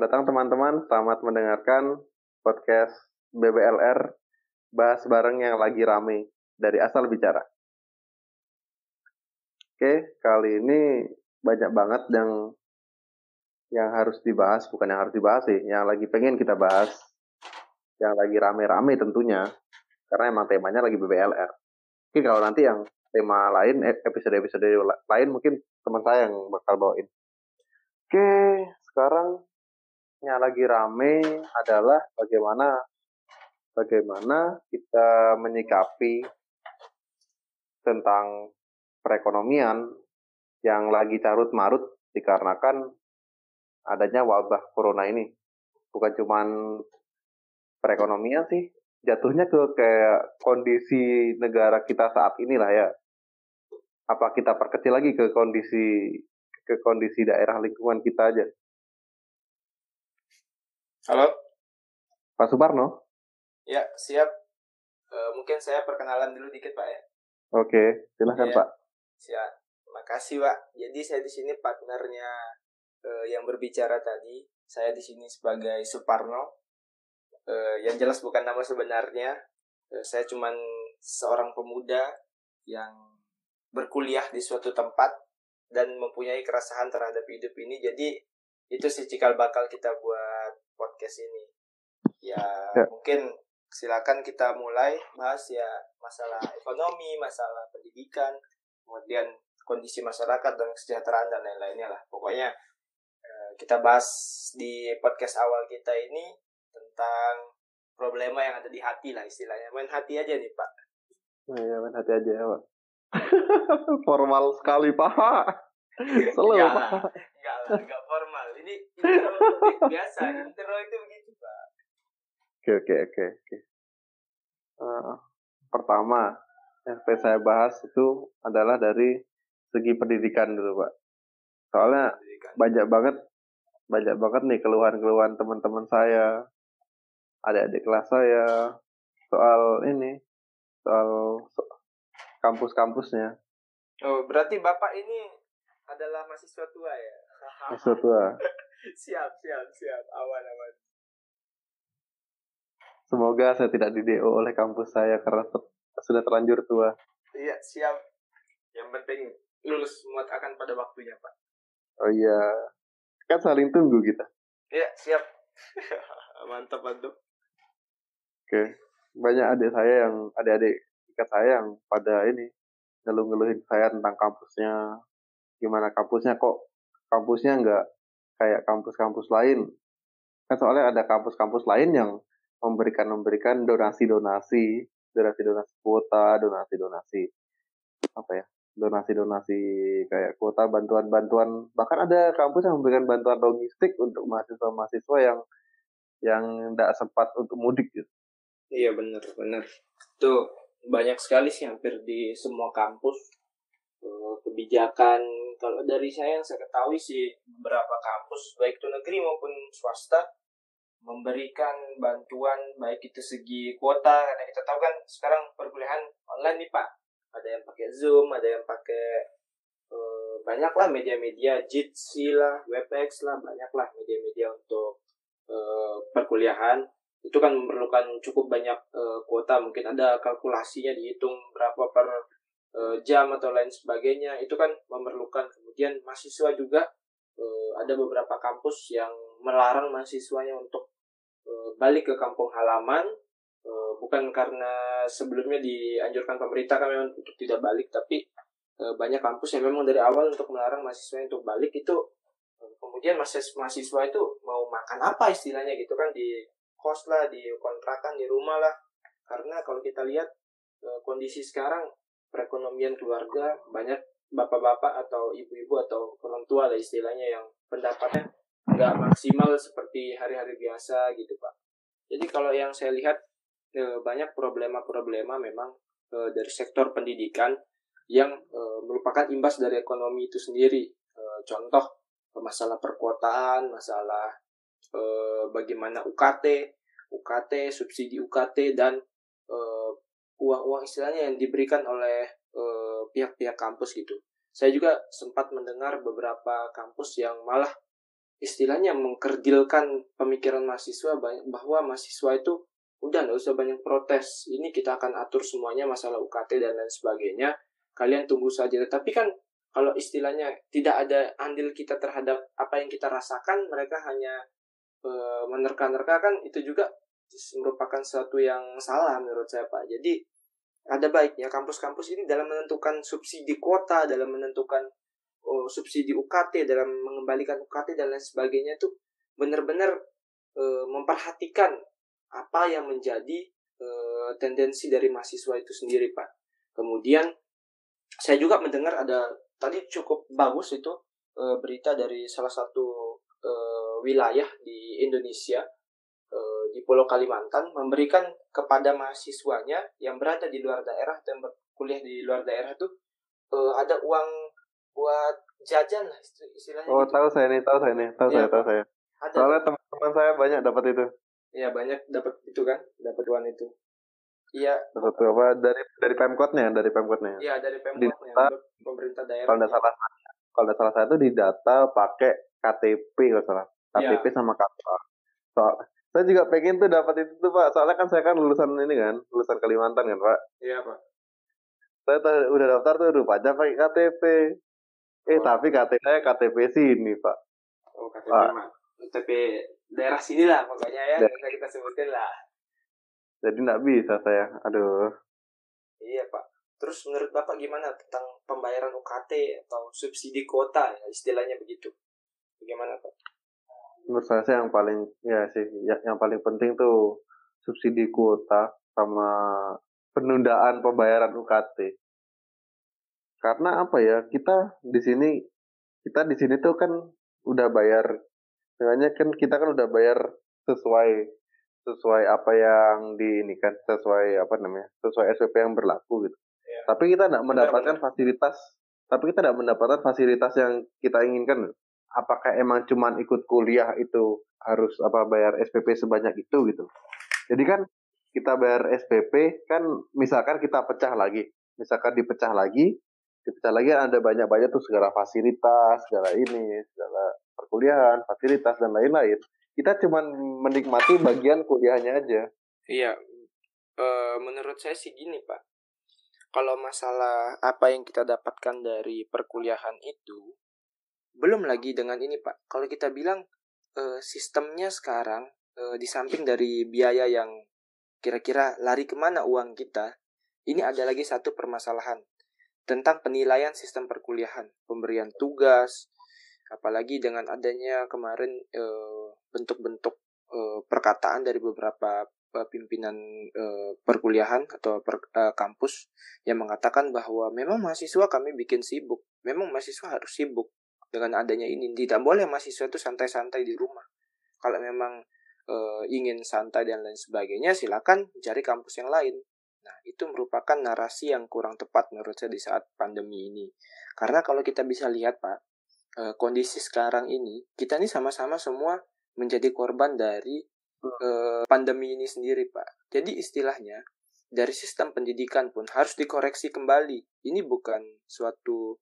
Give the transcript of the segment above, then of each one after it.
Selamat datang teman-teman, selamat mendengarkan podcast BBLR bahas bareng yang lagi rame dari asal bicara. Oke, kali ini banyak banget yang yang harus dibahas, bukan yang harus dibahas sih, yang lagi pengen kita bahas, yang lagi rame-rame tentunya, karena emang temanya lagi BBLR. Oke, kalau nanti yang tema lain, e- episode-episode lain mungkin teman saya yang bakal bawain. Oke, sekarang yang lagi rame adalah bagaimana bagaimana kita menyikapi tentang perekonomian yang lagi carut marut dikarenakan adanya wabah corona ini. Bukan cuman perekonomian sih, jatuhnya ke kayak kondisi negara kita saat inilah ya. Apa kita perkecil lagi ke kondisi ke kondisi daerah lingkungan kita aja. Halo, Pak Suparno? ya siap. Eh, mungkin saya perkenalan dulu dikit Pak ya. Oke, silahkan Iya. Pak. Siap. Makasih Pak. Jadi saya di sini partnernya eh, yang berbicara tadi. Saya di sini sebagai Suparno. Eh, yang jelas bukan nama sebenarnya. Eh, saya cuman seorang pemuda yang berkuliah di suatu tempat dan mempunyai keresahan terhadap hidup ini. Jadi itu sih cikal bakal kita buat podcast ini. Ya, Ya. mungkin silakan kita mulai bahas ya masalah ekonomi, masalah pendidikan, kemudian kondisi masyarakat dan kesejahteraan dan lain-lainnya lah. Pokoknya eh, kita bahas di podcast awal kita ini tentang problema yang ada di hati lah istilahnya. Main hati aja nih Pak. Oh, iya, main hati aja ya, Pak. Formal sekali, Pak. Selalu, Pak. lah, enggak lah, enggak formal. Ini intro biasa, intro itu begitu Pak. Oke, oke, oke, oke. Eh, pertama, yang saya bahas itu adalah dari segi pendidikan dulu, Pak. Soalnya Pendidikan. banyak banget, banyak banget nih keluhan-keluhan teman-teman saya, adik-adik kelas saya, soal ini, soal so- kampus-kampusnya. Oh, berarti Bapak ini adalah mahasiswa tua ya? Mahasiswa tua. siap, siap, siap. Awan, awan. Semoga saya tidak di DO oleh kampus saya karena ter- sudah terlanjur tua. Iya, siap. Yang penting lulus muat akan pada waktunya, Pak. Oh iya, kan saling tunggu kita. Iya, siap. mantap, mantap. Oke, banyak adik saya yang adik-adik ikat saya yang pada ini ngeluh-ngeluhin saya tentang kampusnya. Gimana kampusnya kok kampusnya nggak kayak kampus-kampus lain. Kan soalnya ada kampus-kampus lain yang memberikan memberikan donasi-donasi, donasi-donasi kuota, donasi-donasi apa ya? Donasi-donasi kayak kuota bantuan-bantuan bahkan ada kampus yang memberikan bantuan logistik untuk mahasiswa-mahasiswa yang yang tidak sempat untuk mudik gitu. Iya, benar, benar. Itu banyak sekali sih hampir di semua kampus kebijakan kalau dari saya yang saya ketahui sih beberapa kampus baik itu negeri maupun swasta memberikan bantuan baik itu segi kuota karena kita tahu kan sekarang perkuliahan online nih pak. Ada yang pakai zoom ada yang pakai eh, banyak lah media-media Jitsi lah Webex lah banyak lah media-media untuk eh, perkuliahan. Itu kan memerlukan cukup banyak eh, kuota. Mungkin ada kalkulasinya dihitung berapa per eh, jam atau lain sebagainya itu kan memerlukan. Kemudian mahasiswa juga eh, ada beberapa kampus yang melarang mahasiswanya untuk eh, balik ke kampung halaman. Bukan karena sebelumnya dianjurkan pemerintah kan memang untuk tidak balik tapi banyak kampus yang memang dari awal untuk melarang mahasiswa untuk balik itu eh, kemudian mahasiswa itu mau makan apa istilahnya gitu kan di kos lah di kontrakan di rumah lah. Karena kalau kita lihat kondisi sekarang perekonomian keluarga banyak bapak-bapak atau ibu-ibu atau orang tua lah istilahnya yang pendapatnya nggak maksimal seperti hari-hari biasa gitu pak. Jadi kalau yang saya lihat eh, banyak problema-problema memang eh, dari sektor pendidikan yang eh, merupakan imbas dari ekonomi itu sendiri. Contoh masalah perkotaan masalah bagaimana UKT UKT subsidi UKT dan uang-uang istilahnya yang diberikan oleh eh, pihak-pihak kampus gitu. Saya juga sempat mendengar beberapa kampus yang malah istilahnya mengkerdilkan pemikiran mahasiswa bahwa mahasiswa itu udah nggak usah banyak protes ini kita akan atur semuanya masalah UKT dan lain sebagainya kalian tunggu saja tapi kan kalau istilahnya tidak ada andil kita terhadap apa yang kita rasakan mereka hanya e, menerka-nerka kan itu juga merupakan sesuatu yang salah menurut saya Pak jadi ada baiknya kampus-kampus ini dalam menentukan subsidi kuota dalam menentukan oh, subsidi UKT dalam mengembalikan UKT dan lain sebagainya itu benar-benar e, memperhatikan apa yang menjadi e, tendensi dari mahasiswa itu sendiri pak. Kemudian saya juga mendengar ada tadi cukup bagus itu e, berita dari salah satu e, wilayah di Indonesia di Pulau Kalimantan memberikan kepada mahasiswanya yang berada di luar daerah dan berkuliah di luar daerah itu e, ada uang buat jajan lah istilahnya. Oh gitu. tahu saya nih, tahu saya nih, tahu ya, saya, tahu saya. Ada. Soalnya teman-teman saya banyak dapat itu. Iya banyak dapat itu kan, dapat uang itu. Iya. Dapat apa dari dari pemkotnya, dari pemkotnya. Iya dari pemkotnya. Data, pemerintah daerah. Kalau tidak salah, kalau tidak salah saya itu di data pakai KTP kalau salah. KTP ya. sama KK. Soal, saya juga pengen tuh dapat itu tuh pak. Soalnya kan saya kan lulusan ini kan, lulusan Kalimantan kan pak. Iya pak. Saya udah daftar tuh rupanya pakai KTP. Eh oh. tapi KTP saya KTP sini pak. Oh KTP pak. mah. KTP daerah sini lah pokoknya ya. Bisa kita sebutin lah. Jadi nggak bisa saya. Aduh. Iya pak. Terus menurut bapak gimana tentang pembayaran UKT atau subsidi kuota ya istilahnya begitu? Bagaimana pak? Menurut saya sih yang paling ya sih ya, yang paling penting tuh subsidi kuota sama penundaan pembayaran UKT karena apa ya kita di sini kita di sini tuh kan udah bayar sebenarnya kan kita kan udah bayar sesuai sesuai apa yang di ini kan sesuai apa namanya sesuai SPP yang berlaku gitu ya. tapi kita tidak mendapatkan benar. fasilitas tapi kita tidak mendapatkan fasilitas yang kita inginkan apakah emang cuman ikut kuliah itu harus apa bayar SPP sebanyak itu gitu jadi kan kita bayar SPP kan misalkan kita pecah lagi misalkan dipecah lagi dipecah lagi ada banyak-banyak tuh segala fasilitas, segala ini, segala perkuliahan, fasilitas dan lain-lain. Kita cuma menikmati bagian kuliahnya aja. Iya, e, menurut saya sih gini pak, kalau masalah apa yang kita dapatkan dari perkuliahan itu, belum lagi dengan ini pak. Kalau kita bilang e, sistemnya sekarang e, di samping dari biaya yang kira-kira lari ke mana uang kita, ini ada lagi satu permasalahan tentang penilaian sistem perkuliahan, pemberian tugas, apalagi dengan adanya kemarin eh, bentuk-bentuk e, perkataan dari beberapa pimpinan e, perkuliahan atau per, e, kampus yang mengatakan bahwa memang mahasiswa kami bikin sibuk, memang mahasiswa harus sibuk dengan adanya ini. Tidak boleh mahasiswa itu santai-santai di rumah. Kalau memang e, ingin santai dan lain sebagainya, silakan cari kampus yang lain. Nah, itu merupakan narasi yang kurang tepat menurut saya di saat pandemi ini. Karena kalau kita bisa lihat, Pak, eh, kondisi sekarang ini, kita ini sama-sama semua menjadi korban dari eh, pandemi ini sendiri, Pak. Jadi istilahnya, dari sistem pendidikan pun harus dikoreksi kembali. Ini bukan suatu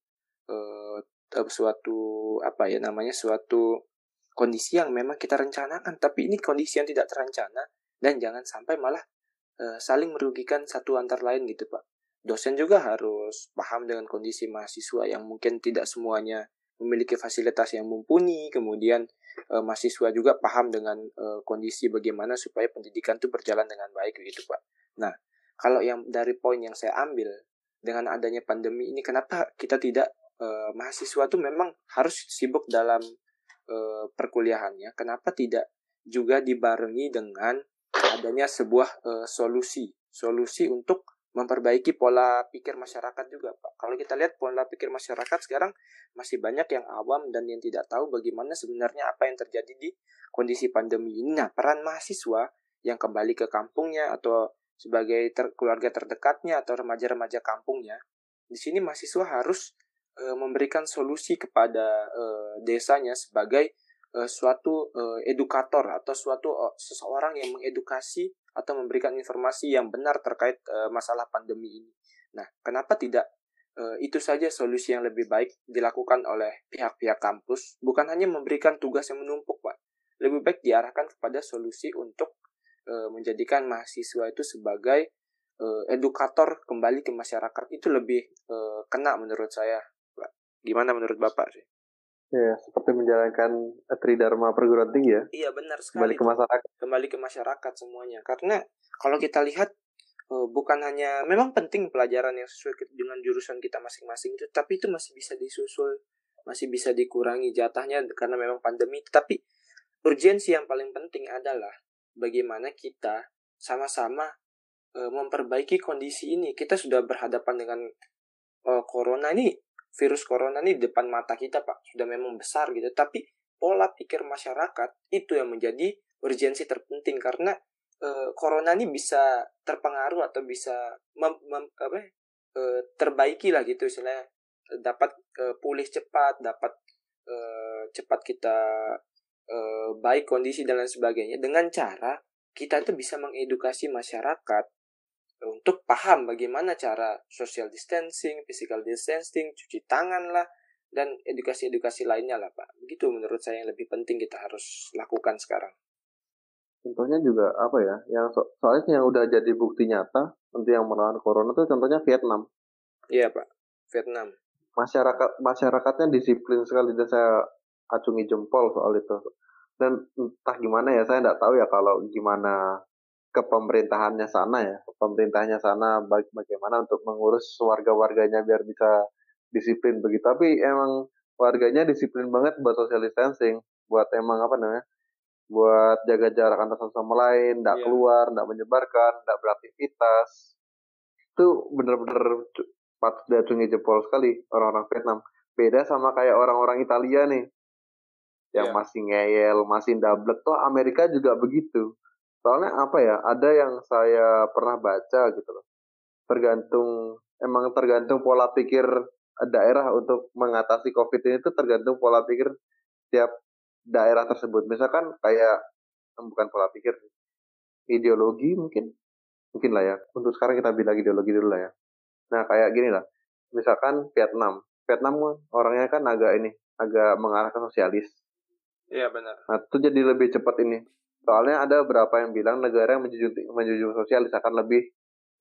eh, suatu apa ya namanya suatu kondisi yang memang kita rencanakan, tapi ini kondisi yang tidak terencana dan jangan sampai malah Eh, saling merugikan satu antar lain gitu Pak. Dosen juga harus paham dengan kondisi mahasiswa yang mungkin tidak semuanya memiliki fasilitas yang mumpuni, kemudian uh, mahasiswa juga paham dengan uh, kondisi bagaimana supaya pendidikan itu berjalan dengan baik gitu Pak. Nah, kalau yang dari poin yang saya ambil dengan adanya pandemi ini kenapa kita tidak uh, mahasiswa itu memang harus sibuk dalam uh, perkuliahannya, kenapa tidak juga dibarengi dengan adanya sebuah uh, solusi solusi untuk memperbaiki pola pikir masyarakat juga Pak. Kalau kita lihat pola pikir masyarakat sekarang masih banyak yang awam dan yang tidak tahu bagaimana sebenarnya apa yang terjadi di kondisi pandemi ini. Nah, peran mahasiswa yang kembali ke kampungnya atau sebagai ter keluarga terdekatnya atau remaja-remaja kampungnya, di sini mahasiswa harus e, memberikan solusi kepada e, desanya sebagai uh, suatu uh, edukator atau suatu uh, seseorang yang mengedukasi atau memberikan informasi yang benar terkait uh, masalah pandemi ini. Nah, kenapa tidak uh, itu saja solusi yang lebih baik dilakukan oleh pihak-pihak kampus, bukan hanya memberikan tugas yang menumpuk, Pak. Lebih baik diarahkan kepada solusi untuk uh, menjadikan mahasiswa itu sebagai uh, edukator kembali ke masyarakat itu lebih uh, kena menurut saya. Gimana menurut Bapak sih? Ya, seperti menjalankan tridharma perguruan tinggi ya. Iya, benar sekali. Kembali ke masyarakat. Kembali ke masyarakat semuanya. Karena kalau kita lihat uh, bukan hanya memang penting pelajaran yang sesuai dengan jurusan kita masing-masing itu tapi itu masih bisa disusul masih bisa dikurangi jatahnya karena memang pandemi tapi urgensi yang paling penting adalah bagaimana kita sama-sama uh, memperbaiki kondisi ini kita sudah berhadapan dengan uh, corona ini virus corona ini di depan mata kita pak. Sudah memang besar gitu. Tapi pola pikir masyarakat itu yang menjadi urgensi terpenting karena uh, corona ini bisa terpengaruh atau bisa mem, mem, apa uh, terbaiki lah gitu istilahnya. Dapat uh, pulih cepat dapat uh, cepat kita uh, baik kondisi dan lain sebagainya. Dengan cara kita itu bisa mengedukasi masyarakat untuk paham bagaimana cara social distancing, physical distancing, cuci tangan lah, dan edukasi-edukasi lainnya lah Pak. Begitu menurut saya yang lebih penting kita harus lakukan sekarang. Contohnya juga apa ya? Yang so soalnya yang udah jadi bukti nyata untuk yang melawan corona tuh contohnya Vietnam. Iya pak. Vietnam. Masyarakat masyarakatnya disiplin sekali dan saya acungi jempol soal itu. Dan entah gimana ya saya nggak tahu ya kalau gimana ke pemerintahannya sana ya pemerintahnya sana baik bagaimana untuk mengurus warga-warganya biar bisa disiplin begitu tapi emang warganya disiplin banget buat social distancing buat emang apa namanya buat jaga jarak antar satu sama lain, tidak yeah. keluar, tidak menyebarkan, tidak beraktivitas. Itu bener-bener patut diacungi jempol sekali orang-orang Vietnam. Beda sama kayak orang-orang Italia nih, yang yeah. masih ngeyel, masih dablek. Tuh Amerika juga begitu. Soalnya apa ya, ada yang saya pernah baca gitu loh. Tergantung, emang tergantung pola pikir daerah untuk mengatasi COVID ini itu tergantung pola pikir tiap daerah tersebut. Misalkan kayak bukan pola pikir, ideologi mungkin, mungkin lah ya. Untuk sekarang kita bilang ideologi dulu lah ya. Nah kayak gini lah, misalkan Vietnam, Vietnam orangnya kan agak ini, agak mengarah ke sosialis. Iya benar. Nah itu jadi lebih cepat ini. Soalnya ada beberapa yang bilang negara yang menjunjung, menjunjung sosialis akan lebih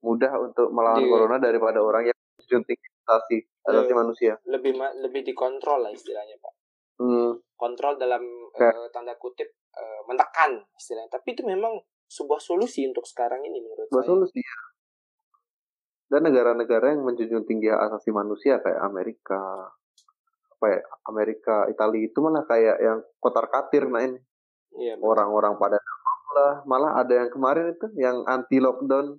mudah untuk melawan Di, corona daripada orang yang menjunjung asasi asasi manusia. Lebih lebih dikontrol lah istilahnya pak. Hmm kontrol dalam uh, tanda kutip uh, menekan istilahnya tapi itu memang sebuah solusi untuk sekarang ini menurut sebuah saya. solusi ya dan negara-negara yang menjunjung tinggi hak asasi manusia kayak Amerika apa ya Amerika Italia itu malah kayak yang kotar katir nah ini iya, orang-orang pada malah malah ada yang kemarin itu yang anti lockdown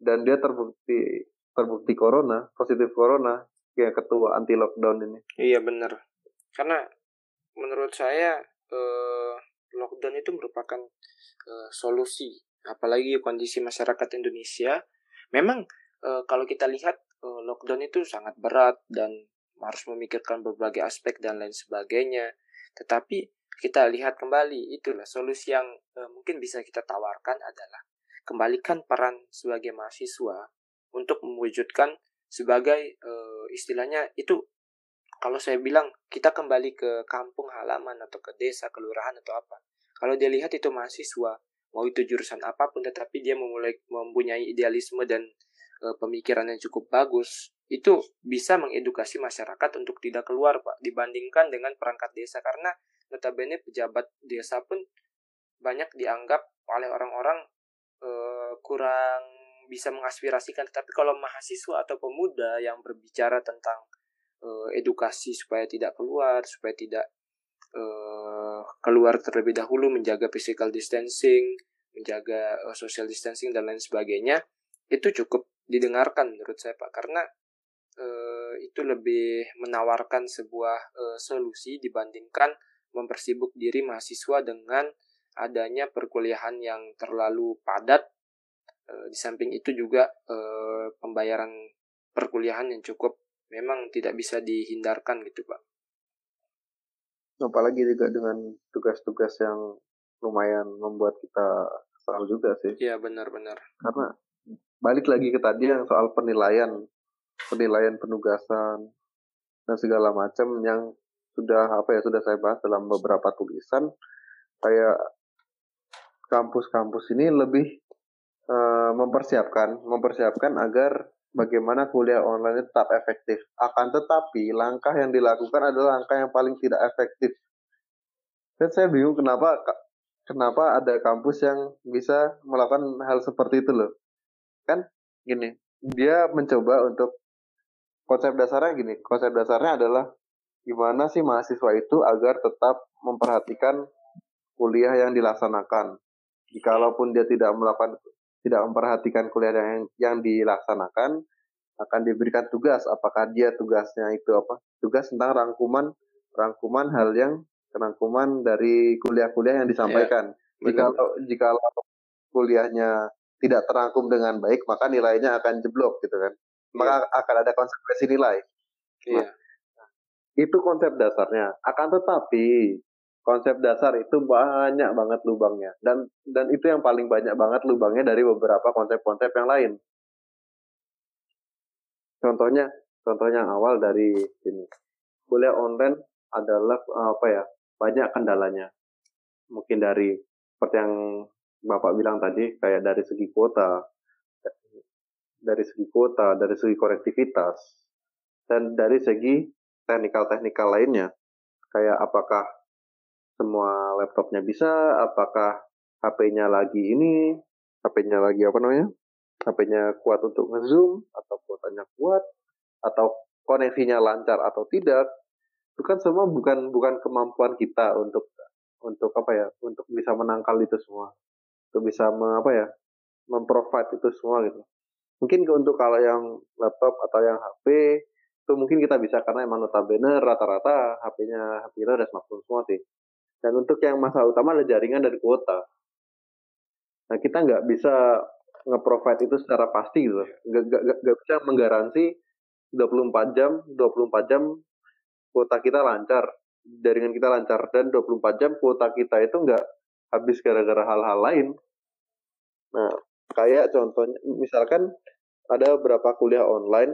dan dia terbukti terbukti corona positif corona yang ketua anti lockdown ini. Iya benar. Karena menurut saya eh, lockdown itu merupakan eh, solusi. Apalagi kondisi masyarakat Indonesia. Memang eh, kalau kita lihat eh, lockdown itu sangat berat dan harus memikirkan berbagai aspek dan lain sebagainya. Tetapi kita lihat kembali itulah solusi yang eh, mungkin bisa kita tawarkan adalah kembalikan peran sebagai mahasiswa untuk mewujudkan sebagai uh, istilahnya itu kalau saya bilang kita kembali ke kampung halaman atau ke desa, kelurahan atau apa. Kalau dia lihat itu mahasiswa, mau itu jurusan apa pun, tetapi dia memulai mempunyai idealisme dan e, pemikiran yang cukup bagus, itu bisa mengedukasi masyarakat untuk tidak keluar, Pak, dibandingkan dengan perangkat desa karena notabene pejabat desa pun banyak dianggap oleh orang-orang e, kurang bisa mengaspirasikan. Tetapi kalau mahasiswa atau pemuda yang berbicara tentang uh, edukasi supaya tidak keluar, supaya tidak uh, keluar terlebih dahulu, menjaga physical distancing, menjaga social distancing dan lain sebagainya, itu cukup didengarkan menurut saya Pak karena uh, itu lebih menawarkan sebuah uh, solusi dibandingkan mempersibuk diri mahasiswa dengan adanya perkuliahan yang terlalu padat. Di samping itu juga pembayaran perkuliahan yang cukup memang tidak bisa dihindarkan gitu pak. Apalagi juga dengan tugas-tugas yang lumayan membuat kita kesal juga sih. Iya benar-benar. Karena balik lagi ke tadi yang soal penilaian penilaian penugasan dan segala macam yang sudah apa ya sudah saya bahas dalam beberapa tulisan kayak kampus-kampus ini lebih uh, mempersiapkan mempersiapkan agar bagaimana kuliah online tetap efektif. Akan tetapi langkah yang dilakukan adalah langkah yang paling tidak efektif. Dan saya bingung kenapa kenapa ada kampus yang bisa melakukan hal seperti itu loh. Kan gini, dia mencoba untuk konsep dasarnya gini, konsep dasarnya adalah gimana sih mahasiswa itu agar tetap memperhatikan kuliah yang dilaksanakan. Jikalaupun dia tidak melakukan tidak memperhatikan kuliah yang yang dilaksanakan akan diberikan tugas. Apakah dia tugasnya itu apa? Tugas tentang rangkuman rangkuman hal yang rangkuman dari kuliah-kuliah yang disampaikan. Ya, jika jika kuliahnya tidak terangkum dengan baik maka nilainya akan jeblok gitu kan maka akan ada konsekuensi nilai ya. nah, itu konsep dasarnya akan tetapi konsep dasar itu banyak banget lubangnya dan dan itu yang paling banyak banget lubangnya dari beberapa konsep-konsep yang lain. Contohnya, contohnya yang awal dari ini. Kuliah online adalah apa ya? Banyak kendalanya. Mungkin dari seperti yang Bapak bilang tadi kayak dari segi kuota, dari segi kuota, dari segi konektivitas, dan dari segi teknikal-teknikal lainnya. Kayak apakah semua laptopnya bisa, apakah HP-nya lagi ini, HP-nya lagi apa namanya? HP-nya kuat untuk nge-zoom, atau kuotanya kuat, atau koneksinya lancar atau tidak, itu kan semua bukan bukan kemampuan kita untuk untuk apa ya untuk bisa menangkal itu semua untuk bisa me, apa ya memprovide itu semua gitu mungkin untuk kalau yang laptop atau yang HP itu mungkin kita bisa karena emang notabene rata-rata HP-nya HP kita udah smartphone semua sih dan untuk yang masalah utama adalah jaringan dan kuota. Nah kita nggak bisa nge-provide itu secara pasti gitu. Nggak, bisa menggaransi 24 jam, 24 jam kuota kita lancar, jaringan kita lancar, dan 24 jam kuota kita itu nggak habis gara-gara hal-hal lain. Nah, kayak contohnya, misalkan ada beberapa kuliah online,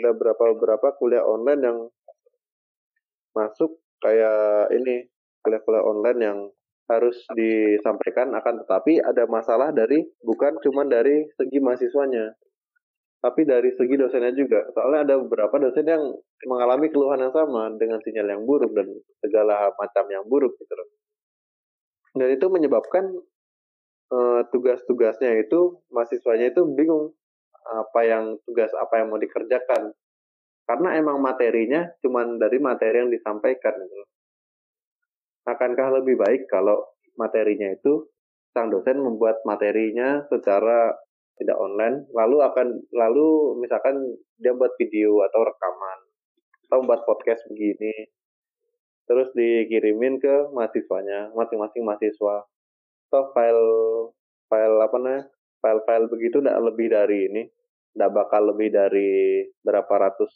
ada beberapa beberapa kuliah online yang masuk? Kayak ini kuliah-kuliah online yang harus disampaikan akan tetapi ada masalah dari bukan cuma dari segi mahasiswanya tapi dari segi dosennya juga. Soalnya ada beberapa dosen yang mengalami keluhan yang sama dengan sinyal yang buruk dan segala macam yang buruk gitu loh. Dan itu menyebabkan uh, tugas-tugasnya itu mahasiswanya itu bingung apa yang tugas apa yang mau dikerjakan. Karena emang materinya cuma dari materi yang disampaikan gitu akankah lebih baik kalau materinya itu sang dosen membuat materinya secara tidak online lalu akan lalu misalkan dia buat video atau rekaman atau buat podcast begini terus dikirimin ke mahasiswanya masing-masing mahasiswa. Atau file file apa namanya file-file begitu tidak lebih dari ini tidak bakal lebih dari berapa ratus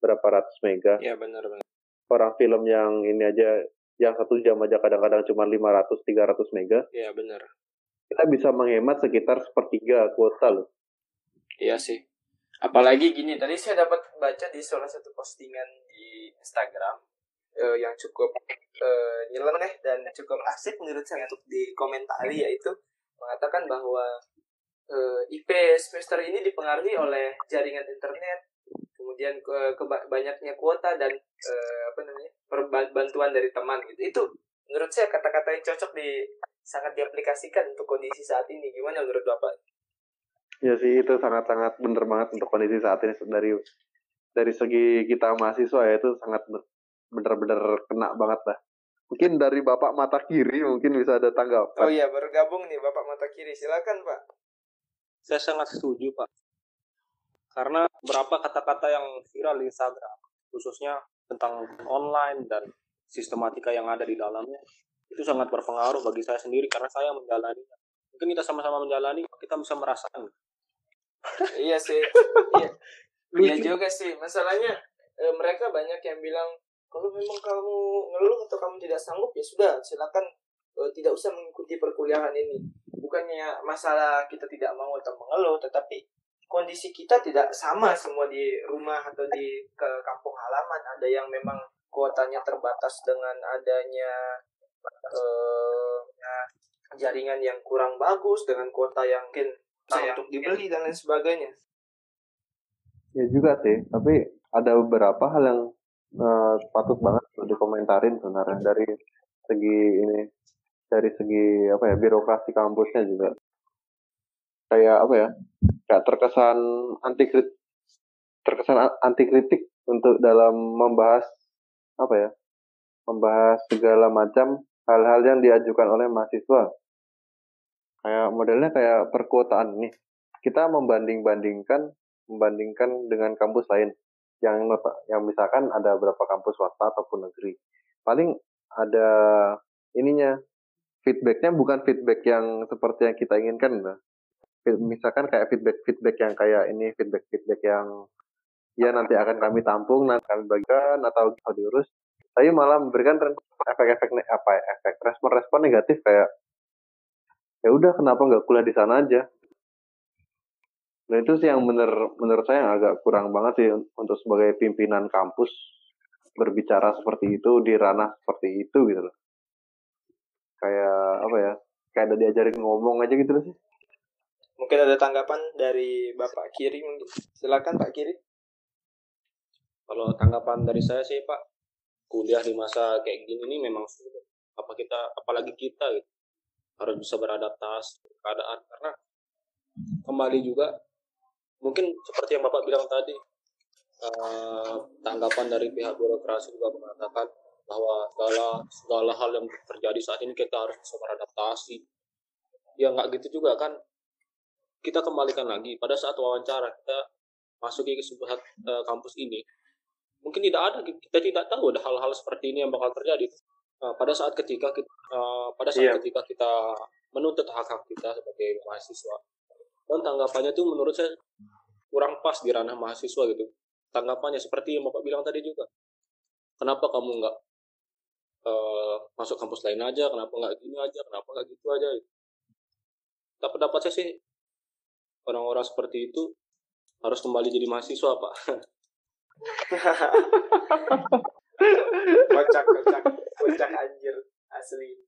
berapa ratus mega ya benar benar orang film yang ini aja yang satu jam aja kadang-kadang cuma 500-300 mega. Iya benar. Kita bisa menghemat sekitar sepertiga kuota loh. Iya sih. Apalagi gini, tadi saya dapat baca di salah satu postingan di Instagram uh, yang cukup uh, nyeleneh dan cukup asik menurut saya untuk dikomentari yaitu mengatakan bahwa uh, IP semester ini dipengaruhi oleh jaringan internet kemudian ke, ke banyaknya kuota dan uh, apa namanya bantuan dari teman gitu itu menurut saya kata-kata yang cocok di sangat diaplikasikan untuk kondisi saat ini gimana menurut bapak? Ya sih itu sangat-sangat benar banget untuk kondisi saat ini dari dari segi kita mahasiswa ya itu sangat benar-benar kena banget lah. Mungkin dari bapak mata kiri mungkin bisa ada tanggapan. Oh iya bergabung nih bapak mata kiri silakan pak. Saya sangat setuju pak. Karena berapa kata-kata yang viral di Instagram khususnya tentang online dan sistematika yang ada di dalamnya itu sangat berpengaruh bagi saya sendiri karena saya menjalani mungkin kita sama-sama menjalani kita bisa merasakan. Iya sih. Iya. Iya juga sih. Masalahnya e, mereka banyak yang bilang kalau memang kamu ngeluh atau kamu tidak sanggup ya sudah silakan e, tidak usah mengikuti perkuliahan ini. Bukannya masalah kita tidak mau atau mengeluh tetapi kondisi kita tidak sama semua di rumah atau di ke kampung halaman. Ada yang memang kuotanya terbatas dengan adanya eh, jaringan yang kurang bagus dengan kuota yang mungkin susah untuk dibeli dan lain sebagainya. Ya juga sih, tapi ada beberapa hal yang eh, patut banget untuk dikomentarin sebenarnya dari segi ini, dari segi apa ya birokrasi kampusnya juga. Kayak apa ya? Kayak terkesan anti terkesan anti kritik untuk dalam membahas apa ya? Membahas segala macam hal-hal yang diajukan oleh mahasiswa. Kayak modelnya kayak perkuotaan nih. Kita membanding-bandingkan membandingkan dengan kampus lain yang yang misalkan ada berapa kampus swasta ataupun negeri paling ada ininya feedbacknya bukan feedback yang seperti yang kita inginkan nah. misalkan kayak feedback feedback yang kayak ini feedback feedback yang ya nanti akan kami tampung nanti kami bagikan atau diurus tapi malah memberikan efek-efek apa ya, efek respon-respon negatif kayak ya udah kenapa nggak kuliah di sana aja Nah itu sih yang bener, menurut saya yang agak kurang banget sih untuk sebagai pimpinan kampus berbicara seperti itu di ranah seperti itu gitu loh. Kayak apa ya? Kayak ada diajarin ngomong aja gitu loh sih. Mungkin ada tanggapan dari Bapak Kiri mungkin. Silakan Pak Kiri. Kalau tanggapan dari saya sih Pak, kuliah di masa kayak gini ini memang sulit. Apa kita, apalagi kita gitu, harus bisa beradaptasi keadaan karena kembali juga mungkin seperti yang bapak bilang tadi uh, tanggapan dari pihak birokrasi juga mengatakan bahwa segala segala hal yang terjadi saat ini kita harus bisa beradaptasi. Ya nggak gitu juga kan. Kita kembalikan lagi. Pada saat wawancara kita masuki ke sebuah uh, kampus ini mungkin tidak ada kita tidak tahu ada hal-hal seperti ini yang bakal terjadi. Uh, pada saat ketika kita, uh, pada saat yeah. ketika kita menuntut hak-hak kita sebagai mahasiswa. Dan tanggapannya itu menurut saya kurang pas di ranah mahasiswa gitu. Tanggapannya seperti yang bapak bilang tadi juga. Kenapa kamu nggak uh, masuk kampus lain aja kenapa nggak gini aja kenapa nggak gitu aja gitu. tak pendapat saya sih orang-orang seperti itu harus kembali jadi mahasiswa pak kocak kocak kocak anjir asli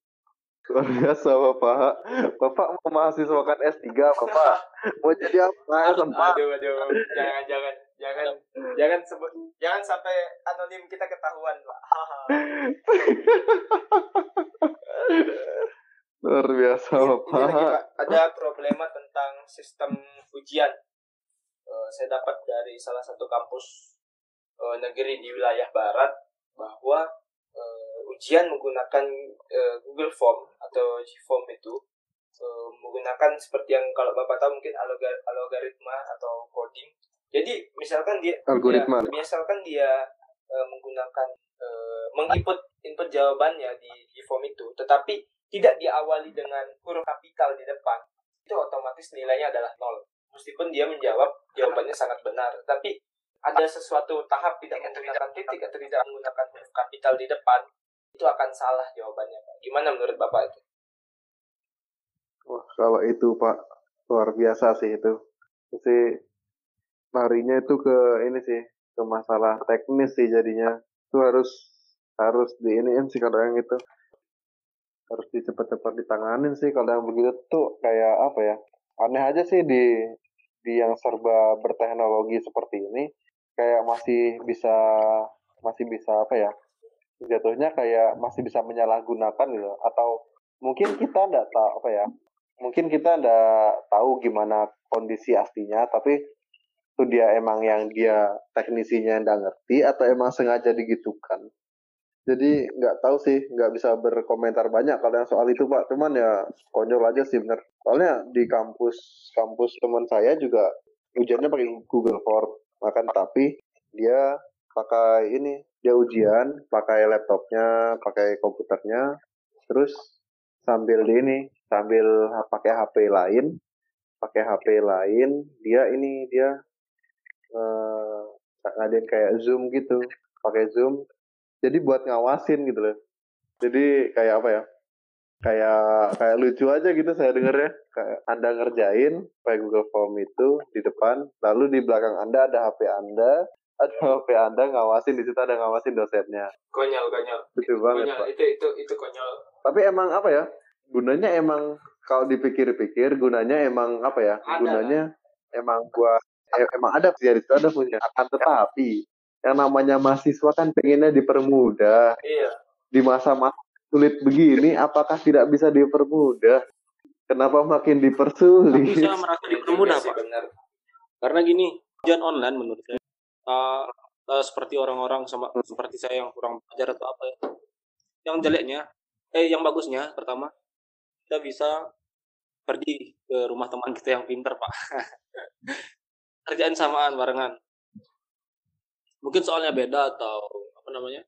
Luar biasa Bapak. Bapak mau mahasiswakan S3 Bapak. Mau jadi apa? Sempat. Aduh, aduh. Jangan, jangan. Jangan, jangan sebut, jangan sampai anonim kita ketahuan, Pak. Luar biasa Bapak. Ini lagi, Pak. Ada problema tentang sistem ujian. Uh, saya dapat dari salah satu kampus uh, negeri di wilayah barat bahwa uh, ujian menggunakan uh, Google Form atau Gform itu uh, menggunakan seperti yang kalau bapak tahu mungkin algorit algoritma atau coding. Jadi misalkan dia, algoritma. dia misalkan dia uh, menggunakan uh, menginput input jawabannya di Gform itu, tetapi tidak diawali dengan huruf kapital di depan, itu otomatis nilainya adalah nol. Meskipun dia menjawab jawabannya sangat benar, tapi ada sesuatu tahap tidak menggunakan titik atau tidak menggunakan huruf kapital di depan, itu akan salah jawabannya Pak. Gimana menurut Bapak itu? Wah, kalau itu Pak luar biasa sih itu. Sih larinya itu ke ini sih, ke masalah teknis sih jadinya. Itu harus harus di ini sih kalau yang itu. Harus dicepat-cepat ditanganin sih kalau yang begitu tuh kayak apa ya? Aneh aja sih di di yang serba berteknologi seperti ini kayak masih bisa masih bisa apa ya jatuhnya kayak masih bisa menyalahgunakan gitu atau mungkin kita tidak tahu apa ya mungkin kita tidak tahu gimana kondisi aslinya tapi itu dia emang yang dia teknisinya tidak ngerti atau emang sengaja digitukan. Jadi nggak tahu sih nggak bisa berkomentar banyak kalau yang soal itu pak. Cuman ya konyol aja sih bener. Soalnya di kampus kampus teman saya juga ujiannya pakai Google Form. Makan tapi dia pakai ini dia ujian pakai laptopnya pakai komputernya. Terus sambil di ini sambil pakai HP lain pakai HP lain dia ini dia uh, ngadain kayak zoom gitu pakai zoom. Jadi buat ngawasin gitu loh. Jadi kayak apa ya kayak kayak lucu aja gitu saya dengarnya kayak anda ngerjain pakai Google Form itu di depan lalu di belakang anda ada HP anda ada HP anda ngawasin di situ ada ngawasin dosennya. Konyol konyol. Lucu banget konyol pak. itu itu itu konyol. Tapi emang apa ya gunanya emang kalau dipikir-pikir gunanya emang apa ya Ada. gunanya emang buat eh, emang ada sih di situ ada punya akan tetapi yang namanya mahasiswa kan pengennya dipermudah iya di masa-masa sulit begini apakah tidak bisa dipermudah kenapa makin dipersulit saya merasa Itu dipermudah pak. benar Karena gini, ujian online menurut saya uh, uh, seperti orang-orang sama seperti saya yang kurang belajar atau apa ya. Yang jeleknya, eh yang bagusnya pertama kita bisa pergi ke rumah teman kita yang pinter pak. Kerjaan samaan barengan. Mungkin soalnya beda atau apa namanya?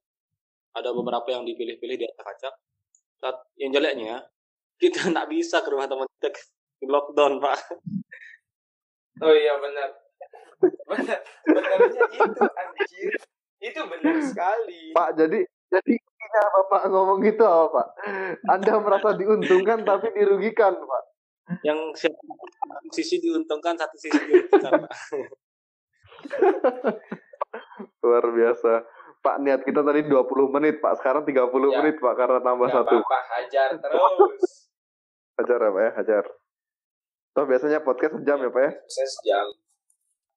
Ada beberapa yang dipilih-pilih di acak-acak. Saat yang jeleknya kita nggak bisa ke rumah teman kita di lockdown pak. oh iya benar benar benarnya itu anjir itu benar sekali Pak jadi jadi bapak ngomong gitu apa pak Anda merasa diuntungkan tapi dirugikan pak yang siapa satu sisi diuntungkan satu sisi Pak. luar biasa Pak niat kita tadi 20 menit Pak sekarang 30 Ya. menit Pak karena tambah Nggak satu apa-apa hajar terus hajar ya Pak ya hajar Toh biasanya podcast sejam ya Pak ya saya sejam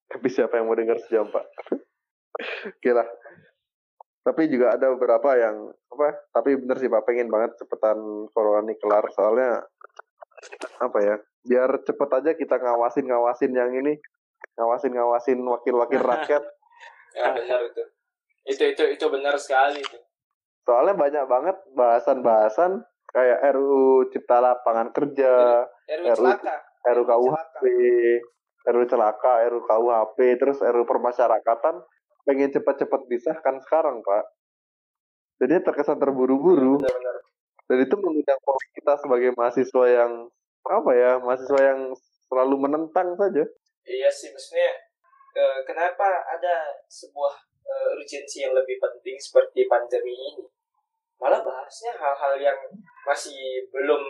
Tapi siapa yang mau dengar sejam Pak? Oke lah. Tapi juga ada beberapa yang apa? Tapi bener sih Pak, pengen banget cepetan corona ini kelar soalnya apa ya? Biar cepet aja kita ngawasin ngawasin yang ini, ngawasin ngawasin wakil-wakil rakyat. ya benar itu itu itu itu benar sekali itu Soalnya banyak banget bahasan-bahasan kayak RUU Cipta Lapangan Kerja, RW. celaka RUU Celaka. KUHP, RUU Celaka, RUU KUHP, terus RUU Permasyarakatan pengen cepat-cepat disahkan sekarang, Pak. Jadi terkesan terburu-buru benar-benar dan itu mengundang pola kita sebagai mahasiswa yang apa ya, mahasiswa yang selalu menentang saja. Iya sih, maksudnya eh, kenapa ada sebuah eh, urgensi yang lebih penting seperti pandemi ini? Malah bahasnya hal-hal yang masih belum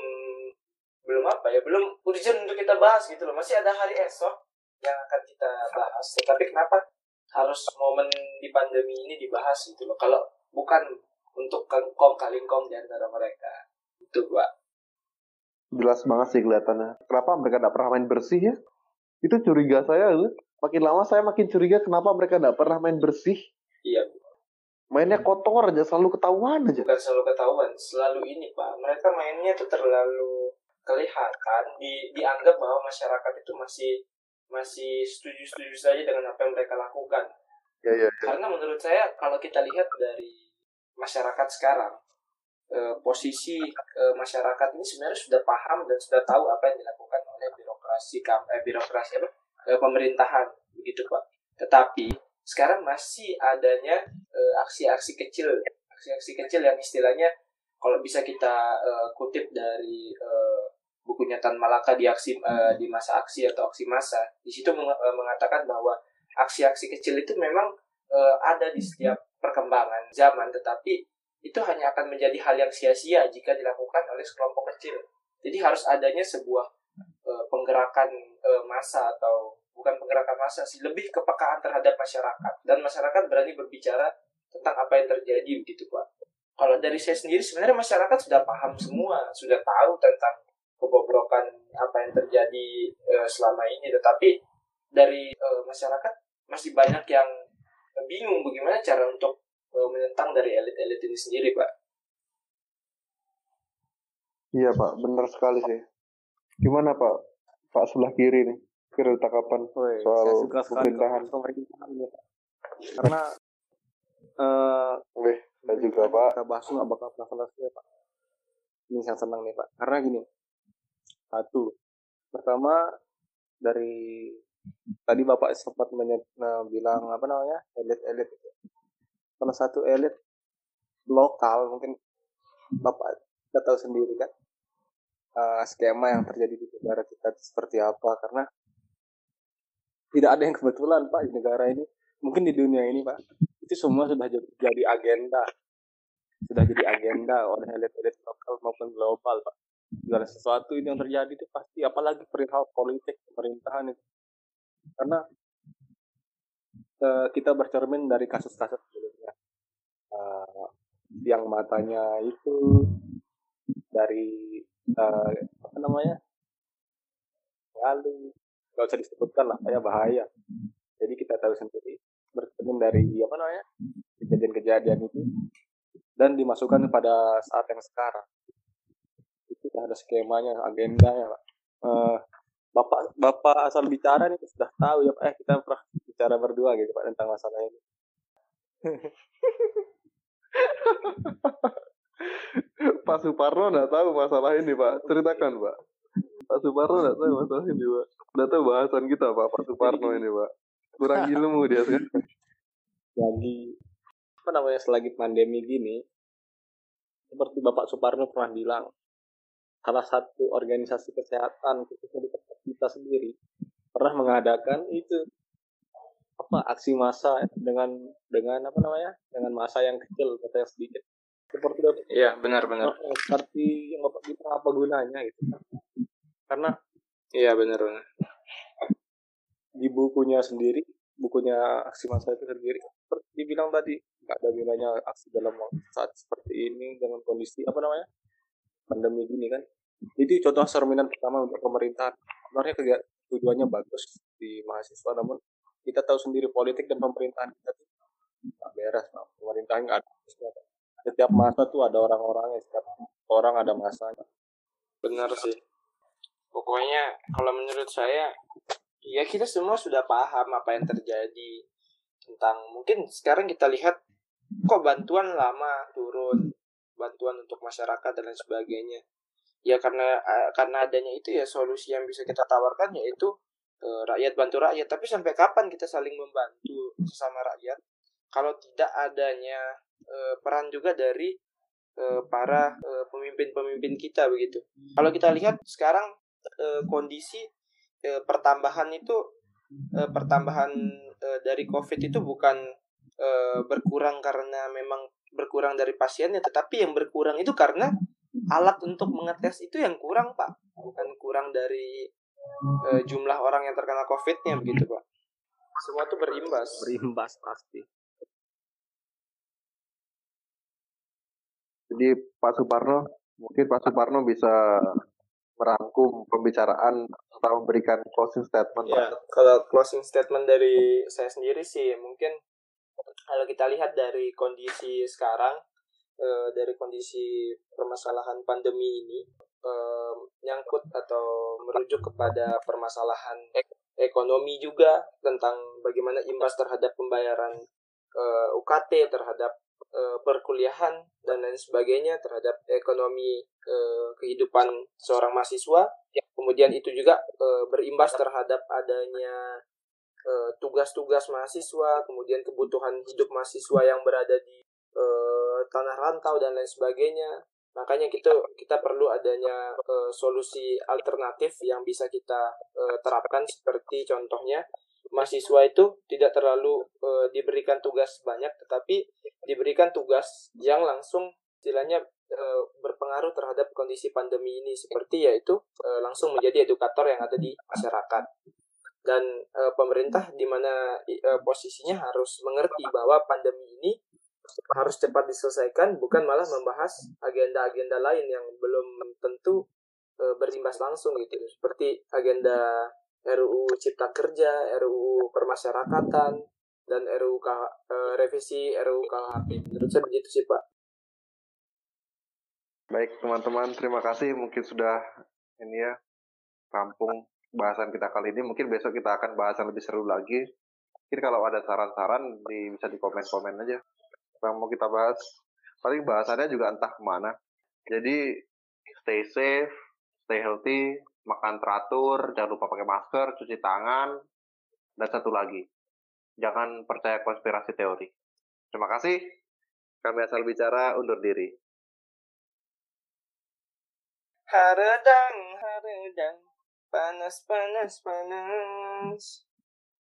belum apa ya, belum urgent untuk kita bahas gitu loh. Masih ada hari esok yang akan kita bahas. Tapi kenapa harus momen di pandemi ini dibahas gitu loh? Kalau bukan untuk kengkong kalingkong di antara mereka. Itu gua. Jelas banget sih kelihatannya. Kenapa mereka tidak pernah main bersih ya? Itu curiga saya. Makin lama saya makin curiga kenapa mereka tidak pernah main bersih. Iya, Mainnya kotor aja, selalu ketahuan aja. bukan selalu ketahuan selalu ini pak mereka mainnya tuh terlalu kelihatan di dianggap bahwa masyarakat itu masih masih setuju setuju saja dengan apa yang mereka lakukan Ya, ya, karena menurut saya kalau kita lihat dari masyarakat sekarang eh, posisi eh, masyarakat ini sebenarnya sudah paham dan sudah tahu apa yang dilakukan oleh birokrasi eh, birokrasi apa? Eh, pemerintahan begitu pak. Tetapi sekarang masih adanya eh, aksi-aksi kecil aksi-aksi kecil yang istilahnya kalau bisa kita eh, kutip dari eh, bukunya Tan Malaka di aksi eh, di masa aksi atau aksi massa di situ meng- eh, mengatakan bahwa aksi-aksi kecil itu memang eh, ada di setiap perkembangan zaman tetapi itu hanya akan menjadi hal yang sia-sia jika dilakukan oleh sekelompok kecil. Jadi harus adanya sebuah eh, penggerakan eh, massa atau bukan penggerakan massa sih lebih kepekaan terhadap masyarakat. Dan masyarakat berani berbicara tentang apa yang terjadi begitu pak. Kalau dari saya sendiri sebenarnya masyarakat sudah paham semua sudah tahu tentang kebobrokan apa yang terjadi eh, selama ini. Tetapi dari eh, masyarakat masih banyak yang bingung bagaimana cara untuk eh, menentang dari elit-elit ini sendiri pak Iya Pak, benar sekali sih. Gimana Pak? Pak sebelah kiri nih, kiri tanggapan Woi, soal saya suka pemerintahan. Karena eh saya juga Pak. kita bahas nggak bakal pernah selesai pak ini yang senang nih pak karena gini satu pertama dari tadi bapak sempat menye- nah, bilang apa namanya elit-elit. Salah satu elit lokal mungkin bapak kita tahu sendiri kan eh, skema yang terjadi di negara kita seperti apa. Karena tidak ada yang kebetulan pak di negara ini. Mungkin di dunia ini pak. Itu semua sudah jadi jadi agenda. Sudah jadi agenda oleh elit-elit lokal maupun global pak. Segala sesuatu ini yang terjadi itu pasti apalagi perihal politik pemerintahan itu karena uh, kita bercermin dari kasus-kasus sebelumnya. Uh, yang matanya itu dari uh, apa namanya? Lalu nggak usah disebutkan lah kayak bahaya. Jadi kita tahu sendiri bercermin dari apa namanya? Kejadian-kejadian itu. Dan dimasukkan pada saat yang sekarang. Itu ada skemanya agendanya pak. Uh, bapak bapak asal bicara nih sudah tahu ya pak. Eh kita pernah bicara berdua gitu pak tentang masalah ini. Pak Suparno nggak tahu masalah ini Pak. Ceritakan Pak. Pak Suparno nggak tahu masalah ini Pak. Nggak tahu bahasan kita Pak Pak Suparno ini Pak. Kurang ilmu dia. Kan lagi apa namanya selagi pandemi gini seperti Bapak Suparno pernah bilang salah satu organisasi kesehatan khususnya di tempat kita sendiri pernah mengadakan itu apa aksi massa dengan dengan apa namanya dengan masa yang kecil kata yang sedikit. Seperti itu. Iya benar-benar oh, seperti yang bapak bilang apa gunanya gitu. Karena iya benar benar. di bukunya sendiri bukunya aksi massa itu sendiri seperti dibilang tadi nggak ada gunanya aksi dalam saat seperti ini dengan kondisi apa namanya pandemi gini kan. Itu contoh cerminan pertama untuk pemerintah sebenarnya kegiatan tujuannya bagus di mahasiswa namun kita tahu sendiri politik dan pemerintahan kita tuh nggak beres nah. pemerintah nggak ada setiap masa tuh ada orang-orangnya setiap orang ada masanya. Benar sih. Pokoknya kalau menurut saya ya kita semua sudah paham apa yang terjadi tentang mungkin sekarang kita lihat kok bantuan lama turun bantuan untuk masyarakat dan lain sebagainya. Ya karena eh, karena adanya itu ya solusi yang bisa kita tawarkan yaitu uh, rakyat bantu rakyat. Tapi sampai kapan kita saling membantu sesama rakyat? Kalau tidak adanya uh, peran juga dari para pemimpin-pemimpin kita begitu. Kalau kita lihat sekarang kondisi pertambahan itu pertambahan dari covid itu bukan berkurang karena memang berkurang dari pasiennya tetapi yang berkurang itu karena alat untuk mengetes itu yang kurang pak. Bukan kurang dari uh, jumlah orang yang terkena covidnya begitu pak. Semua itu berimbas. Berimbas pasti. Jadi Pak Suparno mungkin Pak Suparno bisa merangkum pembicaraan atau memberikan closing statement ya kalau closing statement dari saya sendiri sih mungkin kalau kita lihat dari kondisi sekarang uh, dari kondisi permasalahan pandemi ini uh, nyangkut atau merujuk kepada permasalahan ek ekonomi juga tentang bagaimana imbas terhadap pembayaran eh, UKT terhadap uh, perkuliahan dan lain sebagainya terhadap ekonomi uh, kehidupan seorang mahasiswa. Kemudian itu juga uh, berimbas terhadap adanya tugas-tugas mahasiswa kemudian kebutuhan hidup mahasiswa yang berada di uh, tanah rantau dan lain sebagainya. Makanya kita kita perlu adanya uh, solusi alternatif yang bisa kita uh, terapkan. Seperti contohnya mahasiswa itu tidak terlalu uh, diberikan tugas banyak tetapi diberikan tugas yang langsung istilahnya uh, berpengaruh terhadap kondisi pandemi ini. Seperti yaitu uh, langsung menjadi edukator yang ada di masyarakat dan uh, pemerintah di mana uh, posisinya harus mengerti bahwa pandemi ini harus cepat diselesaikan bukan malah membahas agenda-agenda lain yang belum tentu e, berimbas langsung gitu seperti agenda RUU Cipta Kerja, RUU Permasyarakatan dan RUU e, revisi RUU KHP. Menurut saya begitu sih Pak. Baik teman-teman, terima kasih mungkin sudah ini ya rampung bahasan kita kali ini. Mungkin besok kita akan bahas yang lebih seru lagi. Mungkin kalau ada saran-saran di, bisa di komen-komen aja. Yang mau kita bahas. Paling bahasannya juga entah ke mana. Jadi stay safe stay healthy makan teratur jangan lupa pakai masker cuci tangan dan satu lagi. Jangan percaya konspirasi teori. Terima kasih. Kami asal bicara undur diri. Haredang, haredang, panas, panas, panas.